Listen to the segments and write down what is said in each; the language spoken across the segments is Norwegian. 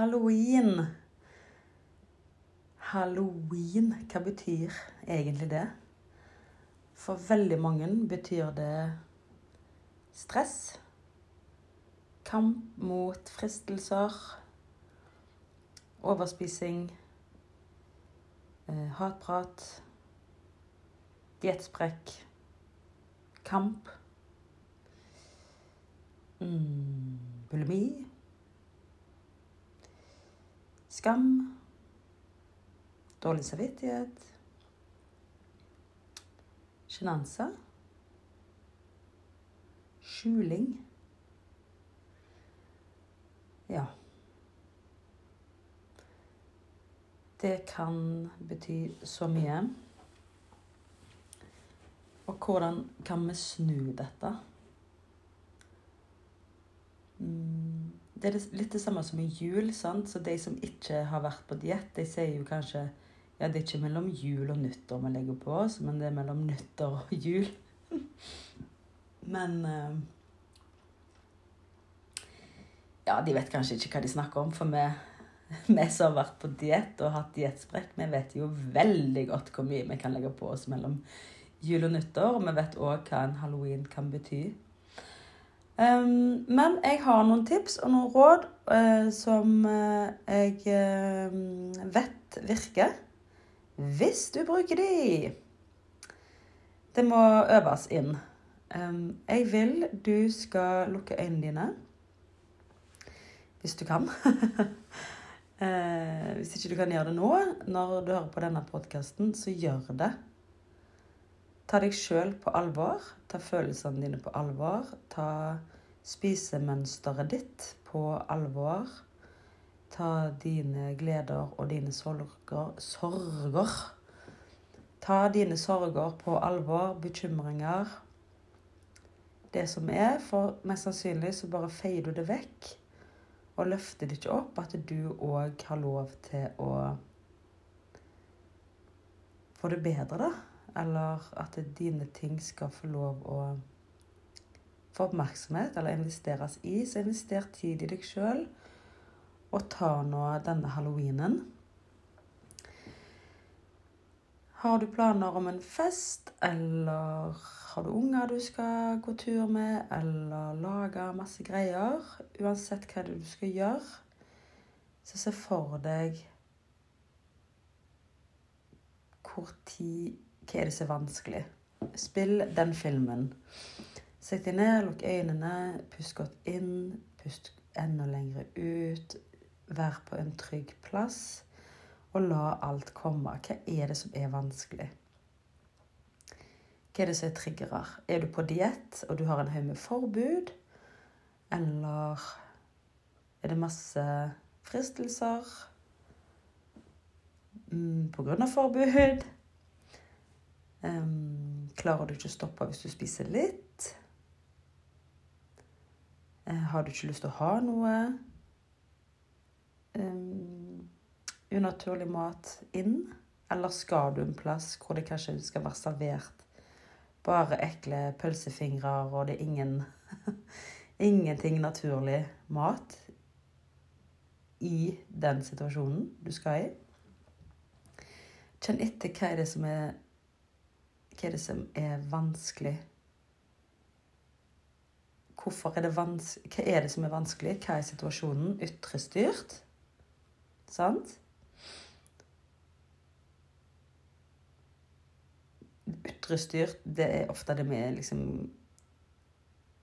Halloween. Halloween, hva betyr egentlig det? For veldig mange betyr det stress. Kamp mot fristelser. Overspising. Eh, hatprat. Diettsprekk. Kamp. Mm, bulimi. Skam. Dårlig samvittighet. Sjenanse. Skjuling. Ja. Det kan bety så mye. Og hvordan kan vi snu dette? Det er litt det samme som i jul. sant? Så de som ikke har vært på diett, de sier jo kanskje ja, det er ikke mellom jul og nyttår vi legger på oss, men det er mellom nyttår og jul. men uh, Ja, de vet kanskje ikke hva de snakker om, for vi, vi som har vært på diett og hatt diettsprekk, vi vet jo veldig godt hvor mye vi kan legge på oss mellom jul og nyttår. Og vi vet òg hva en halloween kan bety. Um, men jeg har noen tips og noen råd uh, som uh, jeg uh, vet virker. Hvis du bruker de. Det må øves inn. Um, jeg vil du skal lukke øynene dine. Hvis du kan. hvis ikke du kan gjøre det nå, når du hører på denne podkasten, så gjør det. Ta deg sjøl på alvor. Ta følelsene dine på alvor. Ta spisemønsteret ditt på alvor. Ta dine gleder og dine sorger, sorger. Ta dine sorger på alvor, bekymringer. Det som er. For mest sannsynlig så bare feier du det vekk. Og løfter det ikke opp at du òg har lov til å få det bedre, da. Eller at dine ting skal få lov å få oppmerksomhet eller investeres i. Så invester tid i deg sjøl, og ta nå denne halloweenen. Har du planer om en fest, eller har du unger du skal gå tur med, eller lage masse greier Uansett hva du skal gjøre, så se for deg hvor tid hva er det som er vanskelig? Spill den filmen. Sett deg ned, lukk øynene, pust godt inn, pust enda lenger ut. Vær på en trygg plass, og la alt komme. Hva er det som er vanskelig? Hva er det som er triggerer? Er du på diett, og du har en haug med forbud? Eller er det masse fristelser mm, på grunn av forbud? Um, klarer du ikke å stoppe hvis du spiser litt? Uh, har du ikke lyst til å ha noe um, unaturlig mat inn? Eller skal du en plass hvor det kanskje skal være servert bare ekle pølsefingre, og det er ingen ingenting naturlig mat i den situasjonen du skal i? Kjenn etter hva er det som er hva er det som er vanskelig? Hvorfor er det vans Hva er det som er vanskelig? Hva er situasjonen? Ytrestyrt? Sant? Ytrestyrt, det er ofte det vi liksom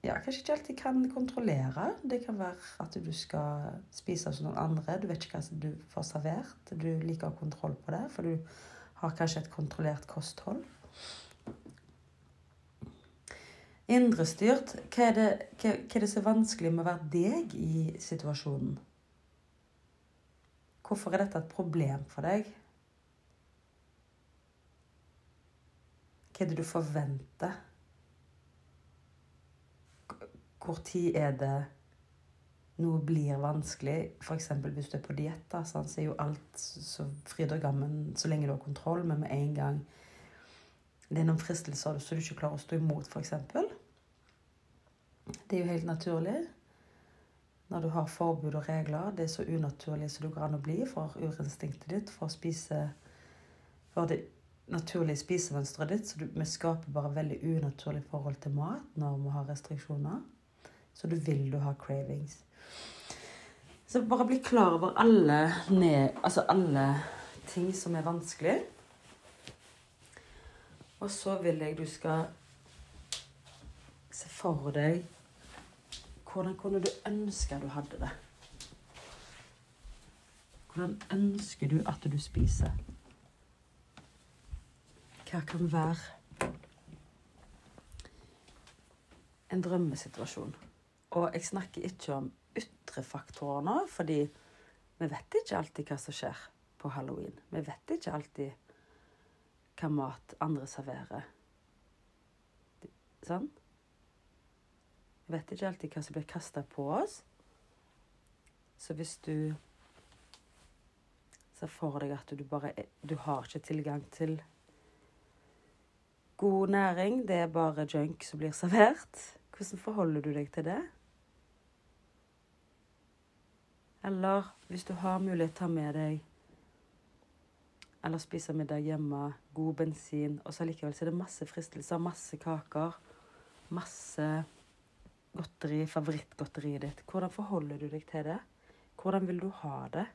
ja, kanskje ikke alltid kan kontrollere. Det kan være at du skal spise hos noen andre. Du vet ikke hva du får servert. Du liker å ha kontroll på det, for du har kanskje et kontrollert kosthold. Indrestyrt, hva hva, hva er det er vanskelig med å være deg i situasjonen? Hvorfor er dette et problem for deg? Hva er det du forventer? Hvor tid er det noe blir vanskelig? F.eks. hvis du er på diett, så er jo alt så fryd og gammen så lenge du har kontroll, men med en gang det er noen fristelser så du ikke klarer å stå imot, f.eks. Det er jo helt naturlig. når du har forbud og regler. Det er så unaturlig som du går an å bli for urinstinktet ditt, for å spise For det naturlige spisemønsteret ditt. Så du, vi skaper bare veldig unaturlig forhold til mat når vi har restriksjoner. Så du vil du ha cravings. Så bare bli klar over alle, ned, altså alle ting som er vanskelig. Og så vil jeg du skal se for deg hvordan kunne du ønske du hadde det? Hvordan ønsker du at du spiser? Hva kan være en drømmesituasjon? Og jeg snakker ikke om ytre faktorer nå, fordi vi vet ikke alltid hva som skjer på halloween. Vi vet ikke alltid hva mat andre serverer. Sånn? Vi vet ikke alltid hva som blir kasta på oss. Så hvis du ser for deg at du bare Du har ikke tilgang til god næring, det er bare junk som blir servert. Hvordan forholder du deg til det? Eller hvis du har mulighet ta med deg eller spise middag hjemme, god bensin, og så likevel så er det masse fristelser, masse kaker, masse godteri, favorittgodteriet ditt. Hvordan forholder du deg til det? Hvordan vil du ha det?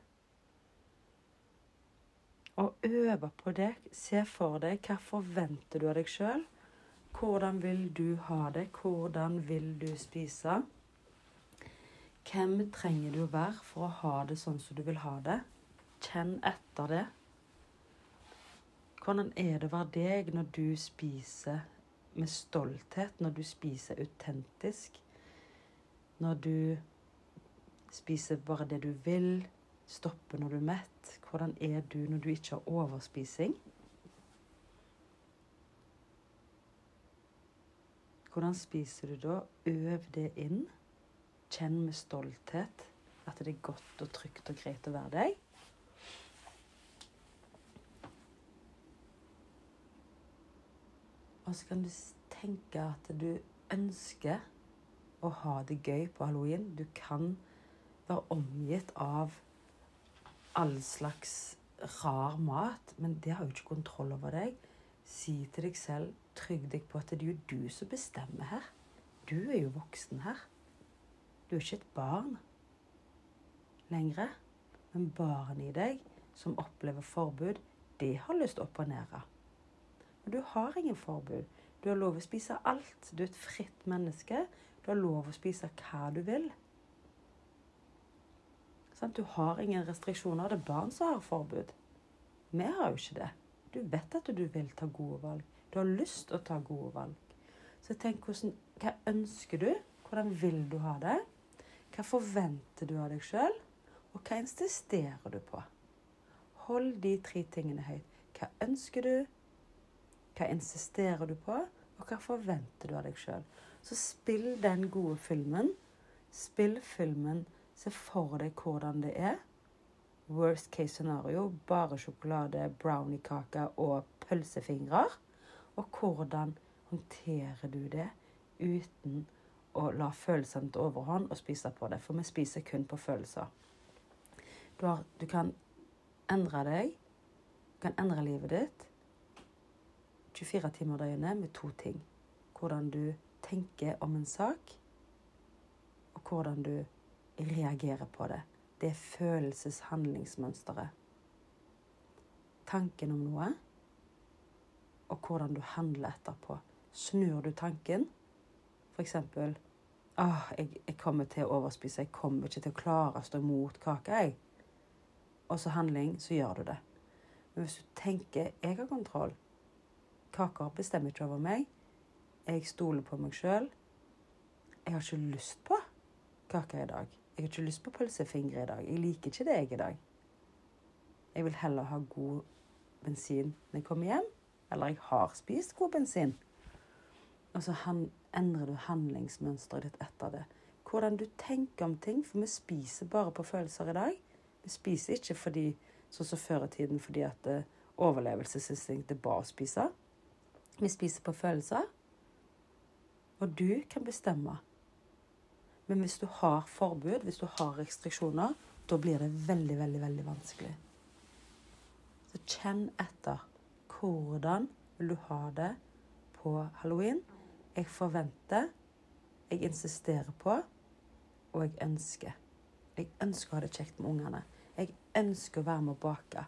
Og øve på det. Se for deg hva forventer du av deg sjøl. Hvordan vil du ha det? Hvordan vil du spise? Hvem trenger du å være for å ha det sånn som du vil ha det? Kjenn etter det. Hvordan er det å være deg når du spiser med stolthet, når du spiser autentisk? Når du spiser bare det du vil, stopper når du er mett. Hvordan er du når du ikke har overspising? Hvordan spiser du da? Øv det inn. Kjenn med stolthet at det er godt og trygt og greit å være deg. Og så kan du tenke at du ønsker å ha det gøy på halloween. Du kan være omgitt av all slags rar mat, men det har jo ikke kontroll over deg. Si til deg selv, trygg deg på at det er jo du som bestemmer her. Du er jo voksen her. Du er ikke et barn lenger. Men barnet i deg som opplever forbud, det har lyst til å opponere. Men du har ingen forbud. Du har lov å spise alt. Du er et fritt menneske. Du har lov å spise hva du vil. Du har ingen restriksjoner. Det er barn som har forbud. Vi har jo ikke det. Du vet at du vil ta gode valg. Du har lyst til å ta gode valg. Så tenk hvordan, hva ønsker du? Hvordan vil du ha det? Hva forventer du av deg sjøl? Og hva insisterer du på? Hold de tre tingene høyt. Hva ønsker du? Hva insisterer du på? Og hva forventer du av deg sjøl? Så spill den gode filmen. Spill filmen. Se for deg hvordan det er. Worst case scenario bare sjokolade, browniekake og pølsefingre. Og hvordan håndterer du det uten å la følelsene ta overhånd og spise på det? For vi spiser kun på følelser. Du, har, du kan endre deg. Du kan endre livet ditt 24 timer døgnet med to ting. Hvordan du tenker om en sak, og hvordan du reagerer på det. Det er følelseshandlingsmønsteret. Tanken om noe, og hvordan du handler etterpå. Snur du tanken, f.eks. Åh, jeg, jeg, kommer til å overspise. Jeg kommer ikke til å klare å stå imot kaka, jeg. Og så handling, så gjør du det. Men hvis du tenker 'jeg har kontroll', kaker bestemmer ikke over meg, jeg stoler på meg sjøl. Jeg har ikke lyst på kake i dag. Jeg har ikke lyst på pølsefingre i dag. Jeg liker ikke det jeg i dag. Jeg vil heller ha god bensin når jeg kommer hjem. Eller jeg har spist god bensin. Og så endrer du handlingsmønsteret ditt etter det. Hvordan du tenker om ting. For vi spiser bare på følelser i dag. Vi spiser ikke fordi, sånn som før i tiden fordi at eh, overlevelsesinstinktet ba å spise. Vi spiser på følelser. Og du kan bestemme. Men hvis du har forbud, hvis du har restriksjoner, da blir det veldig, veldig, veldig vanskelig. Så kjenn etter. Hvordan vil du ha det på halloween? Jeg forventer, jeg insisterer på, og jeg ønsker. Jeg ønsker å ha det kjekt med ungene. Jeg ønsker å være med å bake.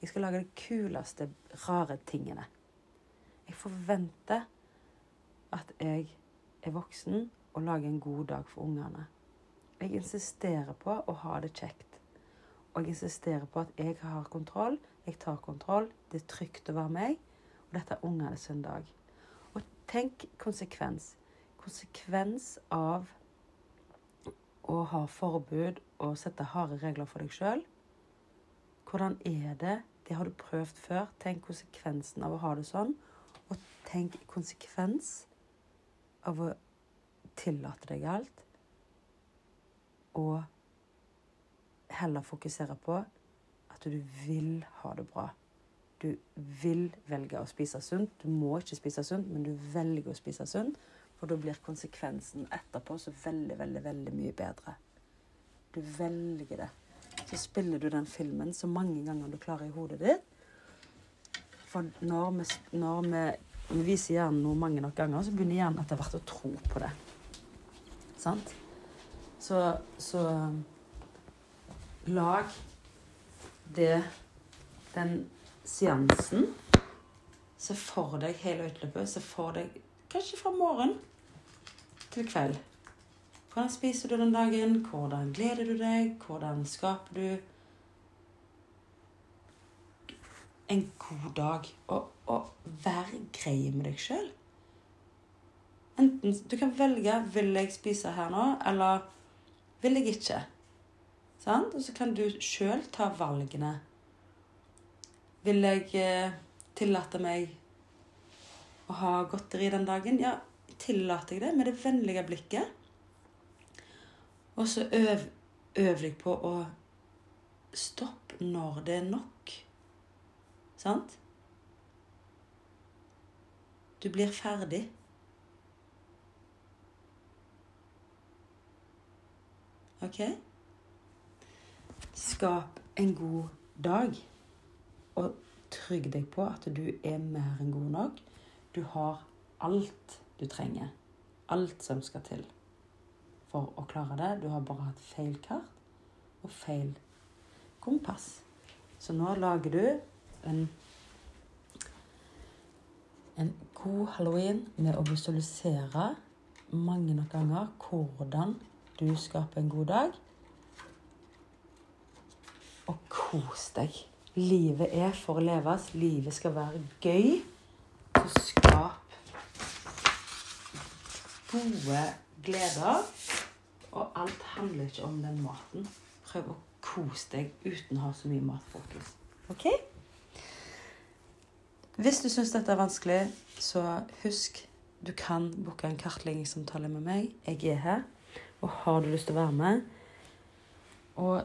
Jeg skal lage de kuleste, rare tingene. Jeg forventer at jeg er voksen og lager en god dag for ungene. Jeg insisterer på å ha det kjekt. Og jeg insisterer på at jeg har kontroll. Jeg tar kontroll. Det er trygt å være meg. Og dette er ungene sin. Og tenk konsekvens. Konsekvens av å ha forbud og sette harde regler for deg sjøl. Hvordan er det? Det har du prøvd før. Tenk konsekvensen av å ha det sånn. Og tenk konsekvens av å tillate deg alt. Og heller fokusere på at du vil ha det bra. Du vil velge å spise sunt. Du må ikke spise sunt, men du velger å spise sunt. For da blir konsekvensen etterpå så veldig, veldig, veldig mye bedre. Du velger det. Så spiller du den filmen så mange ganger du klarer i hodet ditt. For når vi, når vi, vi viser hjernen noe mange nok ganger, så begynner hjernen etter hvert å tro på det. Sant? Så, så lag det Den seansen. Se for deg hele utløpet. Se for deg kanskje fra morgen til kveld. Hvordan spiser du den dagen? Hvordan gleder du deg? Hvordan skaper du en god dag? Og, og vær grei med deg sjøl. Enten Du kan velge vil jeg spise her nå, eller vil jeg ikke. Sant? Og så kan du sjøl ta valgene. Vil jeg eh, tillate meg å ha godteri den dagen? Ja, tillater jeg det med det vennlige blikket. Og så øv, øv deg på å stoppe når det er nok. Sant? Du blir ferdig. OK? Skap en god dag, og trygg deg på at du er mer enn god nok. Du har alt du trenger. Alt som skal til for å klare det. Du har bare hatt feil kart og feil kompass. Så nå lager du en, en god halloween med å visualisere mange nok ganger hvordan du skaper en god dag. Og kos deg. Livet er for å leves. Livet skal være gøy. Så skap gode gleder. Og alt handler ikke om den maten. Prøv å kose deg uten å ha så mye matfokus. OK? Hvis du syns dette er vanskelig, så husk du kan booke en kartleggingssamtale med meg. Jeg er her. Og har du lyst til å være med og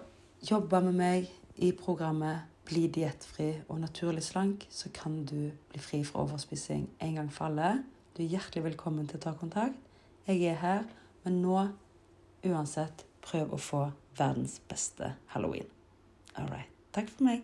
jobbe med meg i programmet Bli diettfri og naturlig slank, så kan du bli fri fra overspising en gang for alle. Du er hjertelig velkommen til å ta kontakt. Jeg er her, men nå uansett prøv å få verdens beste halloween. All right. Takk for meg.